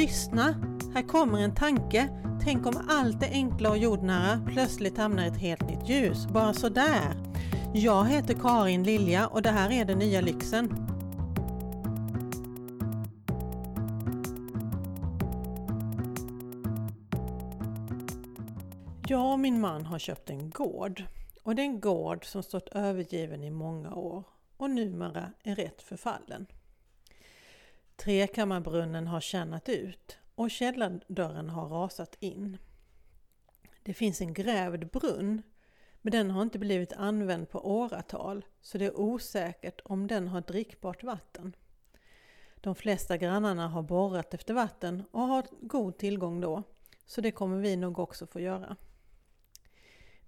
Lyssna! Här kommer en tanke. Tänk om allt det enkla och jordnära plötsligt hamnar i ett helt nytt ljus, bara sådär. Jag heter Karin Lilja och det här är Den nya lyxen. Jag och min man har köpt en gård. Och det är en gård som stått övergiven i många år och numera är rätt förfallen. Trekammarbrunnen har tjänat ut och källardörren har rasat in. Det finns en grävd brunn men den har inte blivit använd på åratal så det är osäkert om den har drickbart vatten. De flesta grannarna har borrat efter vatten och har god tillgång då så det kommer vi nog också få göra.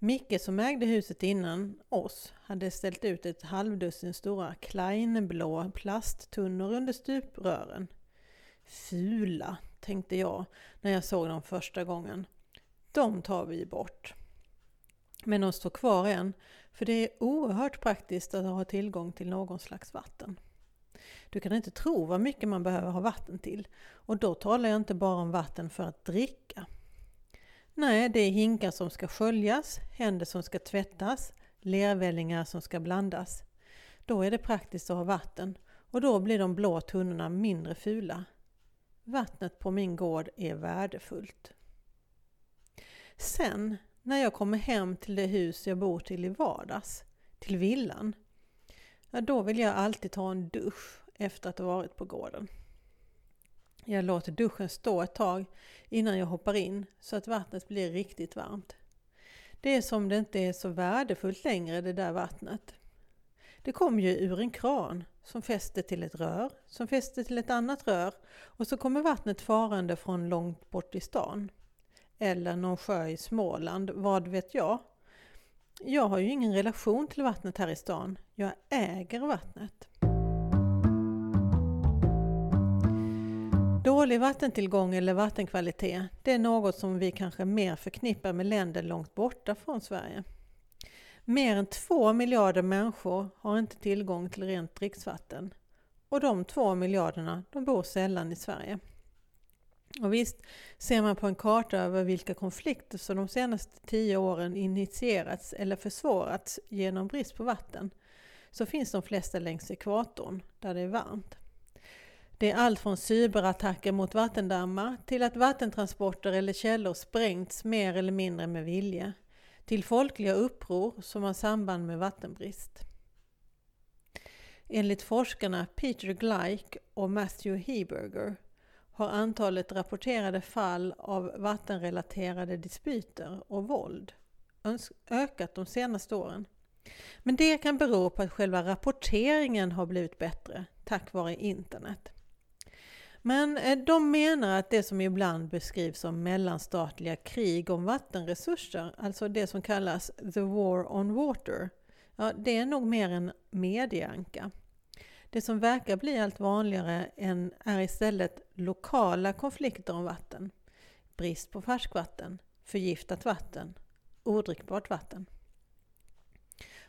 Micke som ägde huset innan oss hade ställt ut ett halvdussin stora Kleinblå plasttunnor under stuprören. Fula, tänkte jag när jag såg dem första gången. De tar vi bort. Men de står kvar än, för det är oerhört praktiskt att ha tillgång till någon slags vatten. Du kan inte tro vad mycket man behöver ha vatten till. Och då talar jag inte bara om vatten för att dricka. Nej, det är hinkar som ska sköljas, händer som ska tvättas, lervällingar som ska blandas. Då är det praktiskt att ha vatten och då blir de blå tunnorna mindre fula. Vattnet på min gård är värdefullt. Sen när jag kommer hem till det hus jag bor till i vardags, till villan, ja, då vill jag alltid ta en dusch efter att ha varit på gården. Jag låter duschen stå ett tag innan jag hoppar in så att vattnet blir riktigt varmt. Det är som det inte är så värdefullt längre det där vattnet. Det kommer ju ur en kran som fäster till ett rör, som fäster till ett annat rör och så kommer vattnet farande från långt bort i stan. Eller någon sjö i Småland, vad vet jag? Jag har ju ingen relation till vattnet här i stan. Jag äger vattnet. Dålig vattentillgång eller vattenkvalitet, det är något som vi kanske mer förknippar med länder långt borta från Sverige. Mer än två miljarder människor har inte tillgång till rent dricksvatten. Och de två miljarderna, de bor sällan i Sverige. Och visst, ser man på en karta över vilka konflikter som de senaste tio åren initierats eller försvårats genom brist på vatten, så finns de flesta längs ekvatorn, där det är varmt. Det är allt från cyberattacker mot vattendammar till att vattentransporter eller källor sprängts mer eller mindre med vilje, till folkliga uppror som har samband med vattenbrist. Enligt forskarna Peter Gleick och Matthew Heberger har antalet rapporterade fall av vattenrelaterade dispyter och våld ökat de senaste åren. Men det kan bero på att själva rapporteringen har blivit bättre tack vare internet. Men eh, de menar att det som ibland beskrivs som mellanstatliga krig om vattenresurser, alltså det som kallas the war on water, ja, det är nog mer en medieanka. Det som verkar bli allt vanligare än är istället lokala konflikter om vatten. Brist på färskvatten, förgiftat vatten, odrickbart vatten.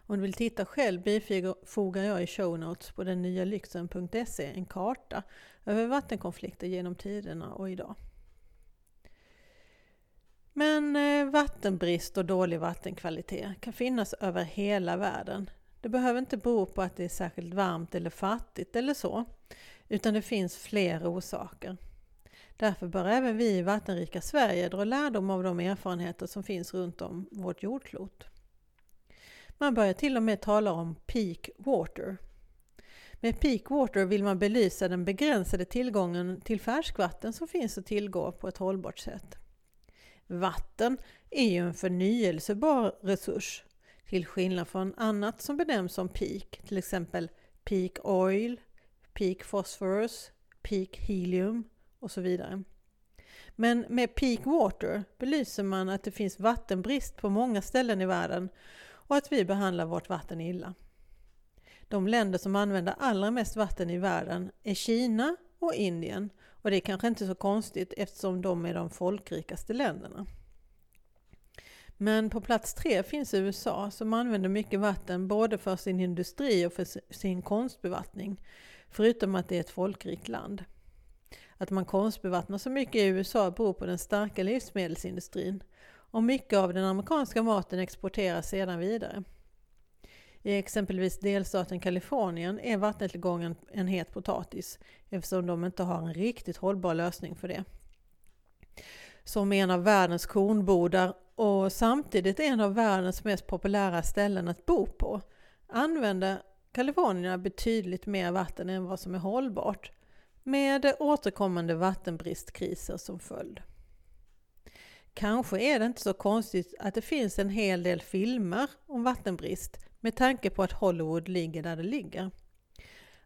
Om du vill titta själv bifogar jag i show notes på den nya lyxen.se en karta över vattenkonflikter genom tiderna och idag. Men eh, vattenbrist och dålig vattenkvalitet kan finnas över hela världen. Det behöver inte bero på att det är särskilt varmt eller fattigt eller så, utan det finns fler orsaker. Därför bör även vi i vattenrika Sverige dra lärdom av de erfarenheter som finns runt om vårt jordklot. Man börjar till och med tala om peak water. Med peak water vill man belysa den begränsade tillgången till färskvatten som finns att tillgå på ett hållbart sätt. Vatten är ju en förnyelsebar resurs till skillnad från annat som benämns som peak, till exempel peak oil, peak phosphorus, peak helium och så vidare. Men med peak water belyser man att det finns vattenbrist på många ställen i världen och att vi behandlar vårt vatten illa. De länder som använder allra mest vatten i världen är Kina och Indien och det är kanske inte så konstigt eftersom de är de folkrikaste länderna. Men på plats tre finns USA som använder mycket vatten både för sin industri och för sin konstbevattning, förutom att det är ett folkrikt land. Att man konstbevattnar så mycket i USA beror på den starka livsmedelsindustrin och mycket av den amerikanska maten exporteras sedan vidare. I exempelvis delstaten Kalifornien är vattentillgången en het potatis eftersom de inte har en riktigt hållbar lösning för det. Som en av världens kornbodar och samtidigt en av världens mest populära ställen att bo på använder Kalifornien betydligt mer vatten än vad som är hållbart med återkommande vattenbristkriser som följd. Kanske är det inte så konstigt att det finns en hel del filmer om vattenbrist med tanke på att Hollywood ligger där det ligger.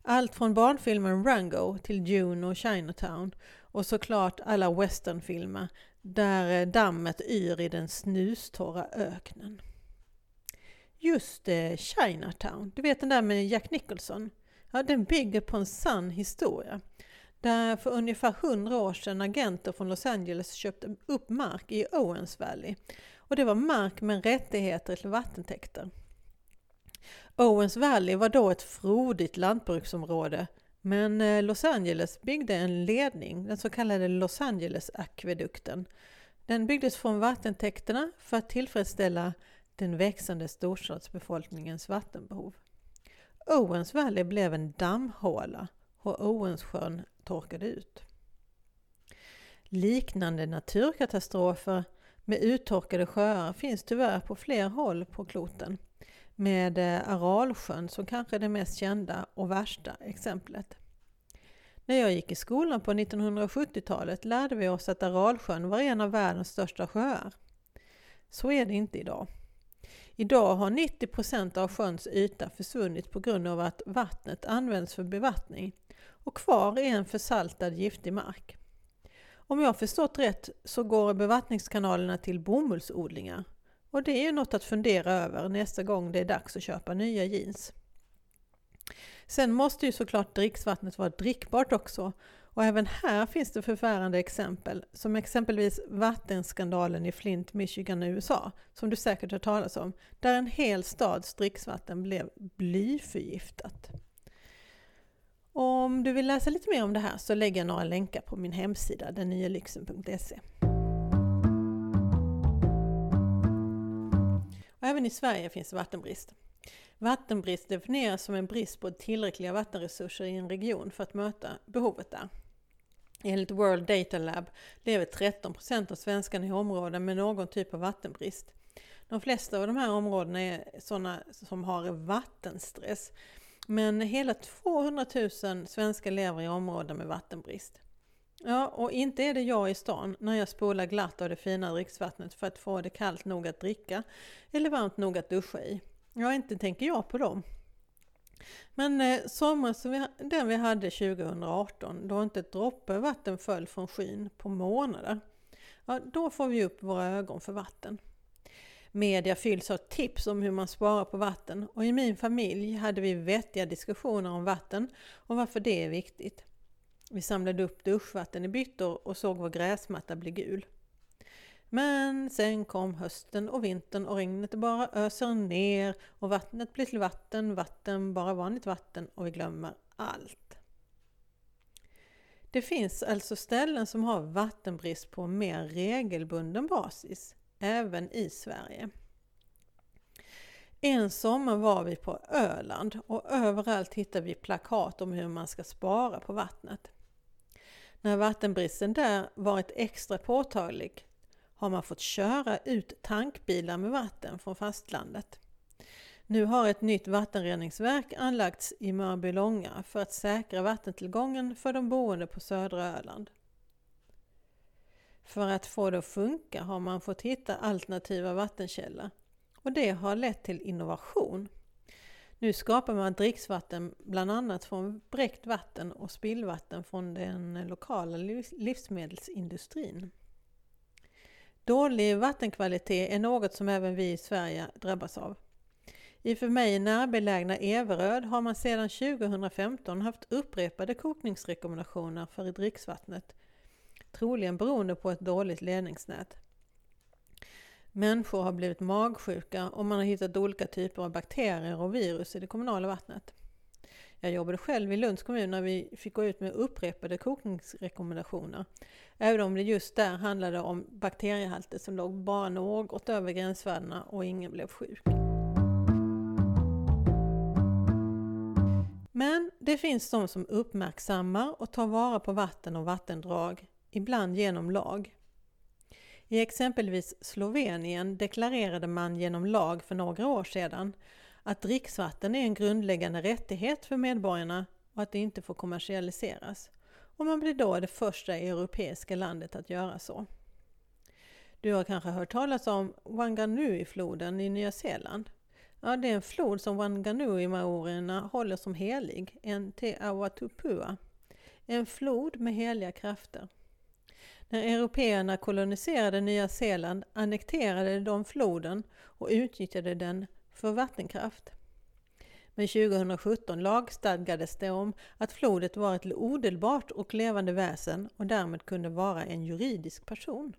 Allt från barnfilmen Rango till Dune och Chinatown och såklart alla westernfilmer där dammet yr i den snustorra öknen. Just det, Chinatown, du vet den där med Jack Nicholson? Ja, den bygger på en sann historia. Där för ungefär hundra år sedan agenter från Los Angeles köpte upp mark i Owens Valley. Och det var mark med rättigheter till vattentäkter. Owens Valley var då ett frodigt lantbruksområde men eh, Los Angeles byggde en ledning, den så kallade Los Angeles-akvedukten. Den byggdes från vattentäkterna för att tillfredsställa den växande storstadsbefolkningens vattenbehov. Owens Valley blev en dammhåla och Owenssjön torkade ut. Liknande naturkatastrofer med uttorkade sjöar finns tyvärr på fler håll på kloten med eh, Aralsjön som kanske är det mest kända och värsta exemplet. När jag gick i skolan på 1970-talet lärde vi oss att Aralsjön var en av världens största sjöar. Så är det inte idag. Idag har 90 procent av sjöns yta försvunnit på grund av att vattnet används för bevattning och kvar är en försaltad giftig mark. Om jag förstått rätt så går bevattningskanalerna till bomullsodlingar och det är ju något att fundera över nästa gång det är dags att köpa nya jeans. Sen måste ju såklart dricksvattnet vara drickbart också och även här finns det förfärande exempel, som exempelvis vattenskandalen i Flint, Michigan, USA, som du säkert har talat om, där en hel stads dricksvatten blev blyförgiftat. Om du vill läsa lite mer om det här så lägger jag några länkar på min hemsida, dennyelyxen.se. Även i Sverige finns vattenbrist. Vattenbrist definieras som en brist på tillräckliga vattenresurser i en region för att möta behovet där. Enligt World Data Lab lever 13 av svenskarna i områden med någon typ av vattenbrist. De flesta av de här områdena är sådana som har vattenstress. Men hela 200 000 svenskar lever i områden med vattenbrist. Ja, och inte är det jag i stan när jag spolar glatt av det fina dricksvattnet för att få det kallt nog att dricka eller varmt nog att duscha i. Ja, inte tänker jag på dem. Men eh, sommaren som vi, den vi hade 2018, då inte ett droppe vatten föll från skyn på månader, ja, då får vi upp våra ögon för vatten. Media fylls av tips om hur man sparar på vatten och i min familj hade vi vettiga diskussioner om vatten och varför det är viktigt. Vi samlade upp duschvatten i byttor och såg vår gräsmatta bli gul. Men sen kom hösten och vintern och regnet bara öser ner och vattnet blir till vatten, vatten, bara vanligt vatten och vi glömmer allt. Det finns alltså ställen som har vattenbrist på mer regelbunden basis, även i Sverige. En sommar var vi på Öland och överallt hittade vi plakat om hur man ska spara på vattnet. När vattenbristen där varit extra påtaglig har man fått köra ut tankbilar med vatten från fastlandet. Nu har ett nytt vattenreningsverk anlagts i Mörbylånga för att säkra vattentillgången för de boende på södra Öland. För att få det att funka har man fått hitta alternativa vattenkällor och det har lett till innovation. Nu skapar man dricksvatten bland annat från bräckt vatten och spillvatten från den lokala livsmedelsindustrin. Dålig vattenkvalitet är något som även vi i Sverige drabbas av. I för mig närbelägna Everöd har man sedan 2015 haft upprepade kokningsrekommendationer för dricksvattnet, troligen beroende på ett dåligt ledningsnät. Människor har blivit magsjuka och man har hittat olika typer av bakterier och virus i det kommunala vattnet. Jag jobbade själv i Lunds kommun när vi fick gå ut med upprepade kokningsrekommendationer. Även om det just där handlade om bakteriehalter som låg bara något över gränsvärdena och ingen blev sjuk. Men det finns de som uppmärksammar och tar vara på vatten och vattendrag, ibland genom lag. I exempelvis Slovenien deklarerade man genom lag för några år sedan att dricksvatten är en grundläggande rättighet för medborgarna och att det inte får kommersialiseras. Och man blir då det första europeiska landet att göra så. Du har kanske hört talas om Wanganui-floden i Nya Zeeland? Ja, det är en flod som Wanganui-maorierna håller som helig, en Te Awatupua. En flod med heliga krafter. När européerna koloniserade Nya Zeeland annekterade de floden och utnyttjade den för vattenkraft. Men 2017 lagstadgades det om att flodet var ett odelbart och levande väsen och därmed kunde vara en juridisk person.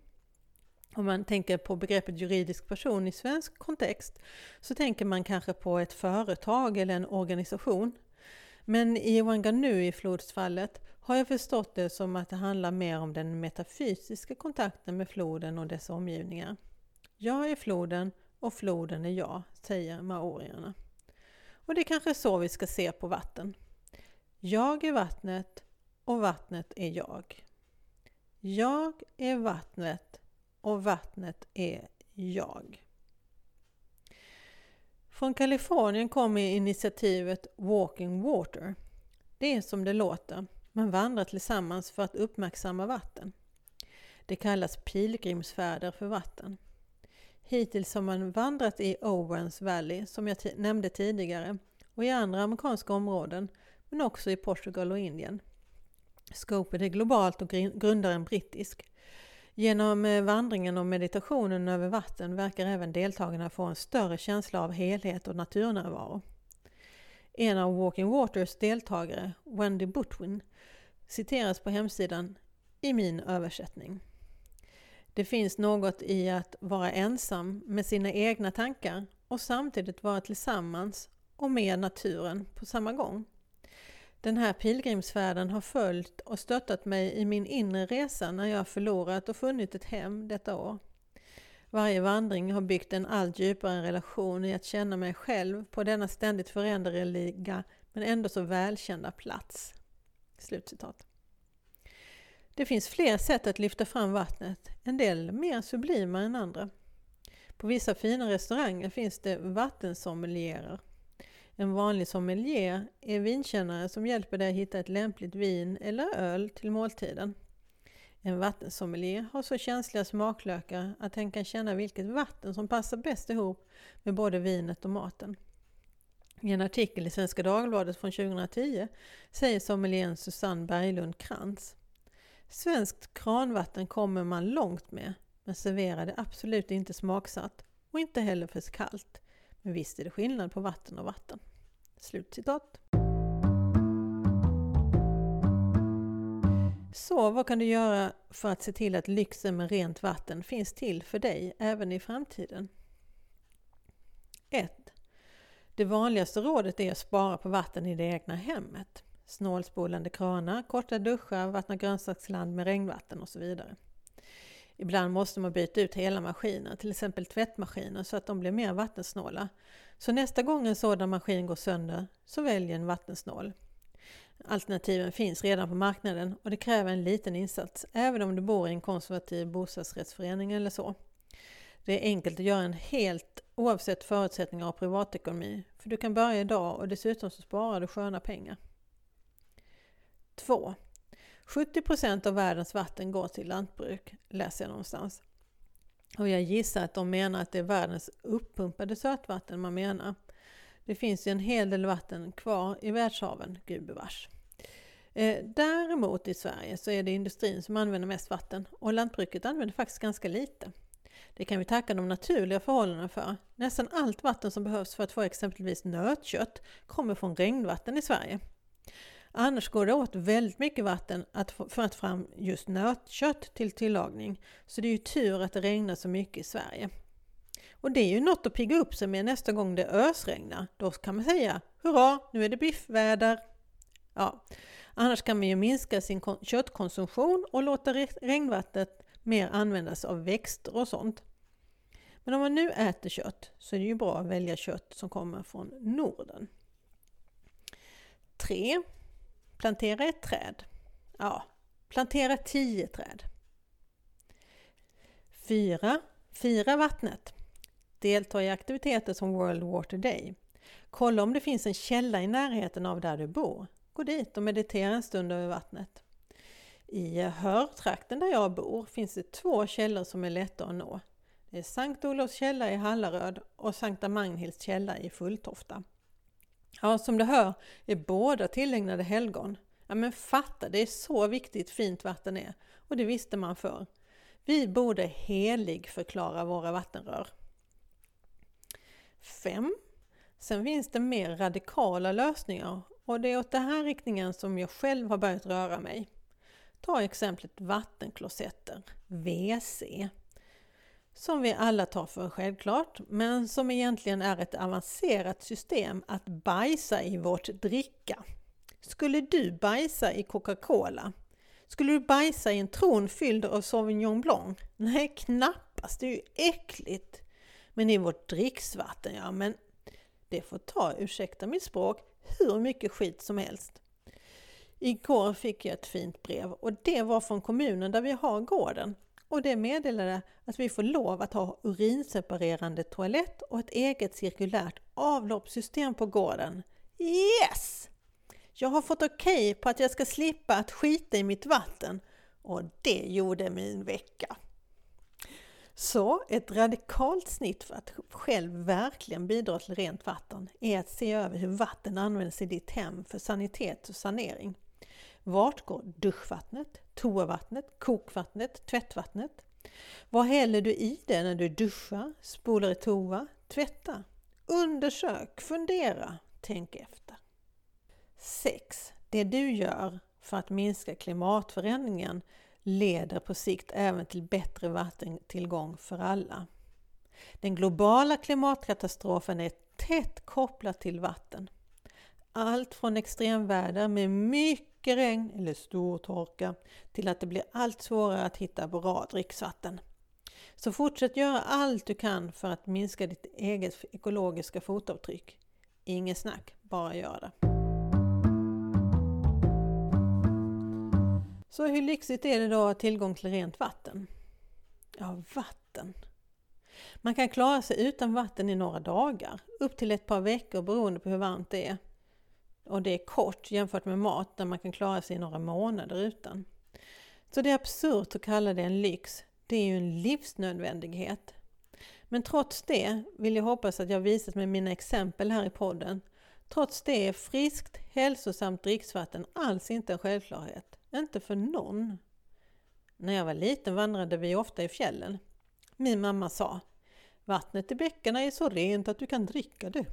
Om man tänker på begreppet juridisk person i svensk kontext så tänker man kanske på ett företag eller en organisation. Men i Wanganui-flodsfallet har jag förstått det som att det handlar mer om den metafysiska kontakten med floden och dess omgivningar. Jag är floden och floden är jag, säger maorierna. Och det är kanske så vi ska se på vatten. Jag är vattnet och vattnet är jag. Jag är vattnet och vattnet är jag. Från Kalifornien kommer initiativet Walking Water. Det är som det låter, man vandrar tillsammans för att uppmärksamma vatten. Det kallas pilgrimsfärder för vatten. Hittills har man vandrat i Owens Valley, som jag nämnde tidigare, och i andra amerikanska områden, men också i Portugal och Indien. Scopet är globalt och grundaren brittisk. Genom eh, vandringen och meditationen över vatten verkar även deltagarna få en större känsla av helhet och naturnärvaro. En av Walking Waters deltagare, Wendy Butwin, citeras på hemsidan i min översättning. Det finns något i att vara ensam med sina egna tankar och samtidigt vara tillsammans och med naturen på samma gång. Den här pilgrimsfärden har följt och stöttat mig i min inre resa när jag förlorat och funnit ett hem detta år. Varje vandring har byggt en allt djupare relation i att känna mig själv på denna ständigt föränderliga men ändå så välkända plats. Slutcitat. Det finns fler sätt att lyfta fram vattnet, en del mer sublima än andra. På vissa fina restauranger finns det vattensommelierer. En vanlig sommelier är vinkännare som hjälper dig att hitta ett lämpligt vin eller öl till måltiden. En vattensommelier har så känsliga smaklökar att den kan känna vilket vatten som passar bäst ihop med både vinet och maten. I en artikel i Svenska Dagbladet från 2010 säger sommelieren Susanne Berglund Krantz Svenskt kranvatten kommer man långt med, men servera det absolut inte smaksatt och inte heller för kallt. Men visst är det skillnad på vatten och vatten. Slutcitat. Så vad kan du göra för att se till att lyxen med rent vatten finns till för dig även i framtiden? 1. Det vanligaste rådet är att spara på vatten i det egna hemmet snålspolande kranar, korta duschar, vattna grönsaksland med regnvatten och så vidare. Ibland måste man byta ut hela maskiner, till exempel tvättmaskiner, så att de blir mer vattensnåla. Så nästa gång en sådan maskin går sönder, så välj en vattensnål. Alternativen finns redan på marknaden och det kräver en liten insats, även om du bor i en konservativ bostadsrättsförening eller så. Det är enkelt att göra en helt oavsett förutsättningar och privatekonomi, för du kan börja idag och dessutom så sparar du sköna pengar. 2. 70% av världens vatten går till lantbruk, läser jag någonstans. Och jag gissar att de menar att det är världens uppumpade sötvatten man menar. Det finns ju en hel del vatten kvar i världshaven, gubevars. Eh, däremot i Sverige så är det industrin som använder mest vatten och lantbruket använder faktiskt ganska lite. Det kan vi tacka de naturliga förhållandena för. Nästan allt vatten som behövs för att få exempelvis nötkött kommer från regnvatten i Sverige. Annars går det åt väldigt mycket vatten att få, för att få fram just nötkött till tillagning. Så det är ju tur att det regnar så mycket i Sverige. Och det är ju något att pigga upp sig med nästa gång det ösregnar. Då kan man säga Hurra, nu är det biffväder! Ja, annars kan man ju minska sin köttkonsumtion och låta regnvattnet mer användas av växter och sånt. Men om man nu äter kött så är det ju bra att välja kött som kommer från Norden. 3. Plantera ett träd. Ja, plantera tio träd. 4. Fira vattnet. Delta i aktiviteter som World Water Day. Kolla om det finns en källa i närheten av där du bor. Gå dit och meditera en stund över vattnet. I Hörtrakten där jag bor finns det två källor som är lätta att nå. Det är Sankt Olofs källa i Hallaröd och Sankta Magnhilds källa i Fulltofta. Ja, som du hör är båda tillägnade helgon. Ja, men fatta, det är så viktigt fint vatten är. Och det visste man förr. Vi borde helig förklara våra vattenrör. 5. Sen finns det mer radikala lösningar och det är åt den här riktningen som jag själv har börjat röra mig. Ta exemplet vattenklosetter, WC, som vi alla tar för självklart, men som egentligen är ett avancerat system att bajsa i vårt dricka. Skulle du bajsa i Coca-Cola? Skulle du bajsa i en tron fylld av Sauvignon Blanc? Nej, knappast, det är ju äckligt. Men i vårt dricksvatten, ja men det får ta, ursäkta mitt språk, hur mycket skit som helst. Igår fick jag ett fint brev och det var från kommunen där vi har gården. Och det meddelade att vi får lov att ha urinseparerande toalett och ett eget cirkulärt avloppssystem på gården. Yes! Jag har fått okej okay på att jag ska slippa att skita i mitt vatten och det gjorde min vecka. Så ett radikalt snitt för att själv verkligen bidra till rent vatten är att se över hur vatten används i ditt hem för sanitet och sanering. Vart går duschvattnet, toavattnet, kokvattnet, tvättvattnet? Vad häller du i det när du duschar, spolar i toa, tvättar? Undersök, fundera, tänk efter. 6. Det du gör för att minska klimatförändringen leder på sikt även till bättre vattentillgång för alla. Den globala klimatkatastrofen är tätt kopplad till vatten. Allt från extremväder med mycket regn eller stor torka till att det blir allt svårare att hitta bra dricksvatten. Så fortsätt göra allt du kan för att minska ditt eget ekologiska fotavtryck. Inget snack, bara gör det. Så hur lyxigt är det då att ha tillgång till rent vatten? Ja, vatten. Man kan klara sig utan vatten i några dagar, upp till ett par veckor beroende på hur varmt det är. Och det är kort jämfört med mat där man kan klara sig i några månader utan. Så det är absurt att kalla det en lyx. Det är ju en livsnödvändighet. Men trots det vill jag hoppas att jag visat med mina exempel här i podden. Trots det är friskt, hälsosamt dricksvatten alls inte en självklarhet. Inte för någon. När jag var liten vandrade vi ofta i fjällen. Min mamma sa Vattnet i bäckarna är så rent att du kan dricka det.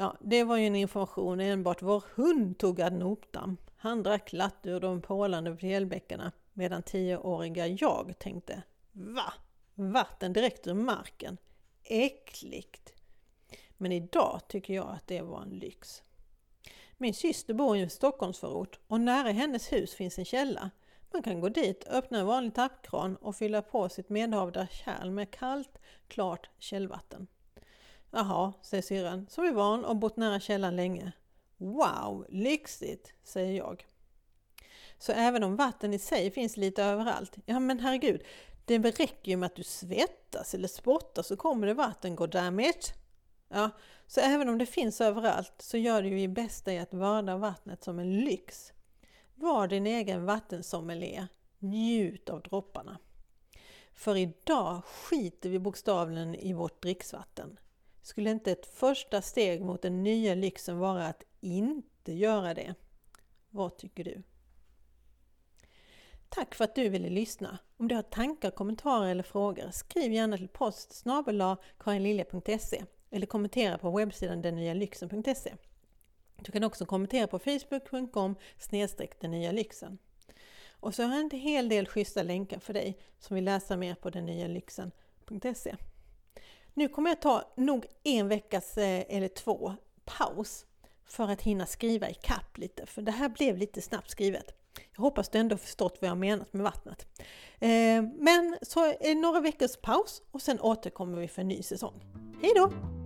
Ja, det var ju en information enbart vår hund tog ad notam. Han drack latt ur de porlande fjällbäckarna medan tioåriga jag tänkte Va? Vatten direkt ur marken? Äckligt! Men idag tycker jag att det var en lyx. Min syster bor i en Stockholmsförort och nära hennes hus finns en källa. Man kan gå dit, öppna en vanlig tappkran och fylla på sitt medhavda kärl med kallt, klart källvatten. Jaha, säger syrran, som är van och bott nära källan länge. Wow, lyxigt, säger jag. Så även om vatten i sig finns lite överallt, ja men herregud, det räcker ju med att du svettas eller spottar så kommer det vatten, goddammit! Ja, så även om det finns överallt så gör du ju bästa i att värda vattnet som en lyx. Var din egen vattensommelier. Njut av dropparna. För idag skiter vi bokstavligen i vårt dricksvatten. Skulle inte ett första steg mot den nya lyxen vara att inte göra det? Vad tycker du? Tack för att du ville lyssna. Om du har tankar, kommentarer eller frågor, skriv gärna till post karinlilja.se eller kommentera på webbsidan dennyalyxen.se. Du kan också kommentera på facebook.com den nya lyxen. Och så har jag en hel del schyssta länkar för dig som vill läsa mer på dennyalyxen.se. Nu kommer jag ta nog en veckas eh, eller två paus för att hinna skriva i kapp lite, för det här blev lite snabbt skrivet. Jag hoppas du ändå förstått vad jag menat med vattnet. Eh, men så är det några veckors paus och sen återkommer vi för en ny säsong. Hej då!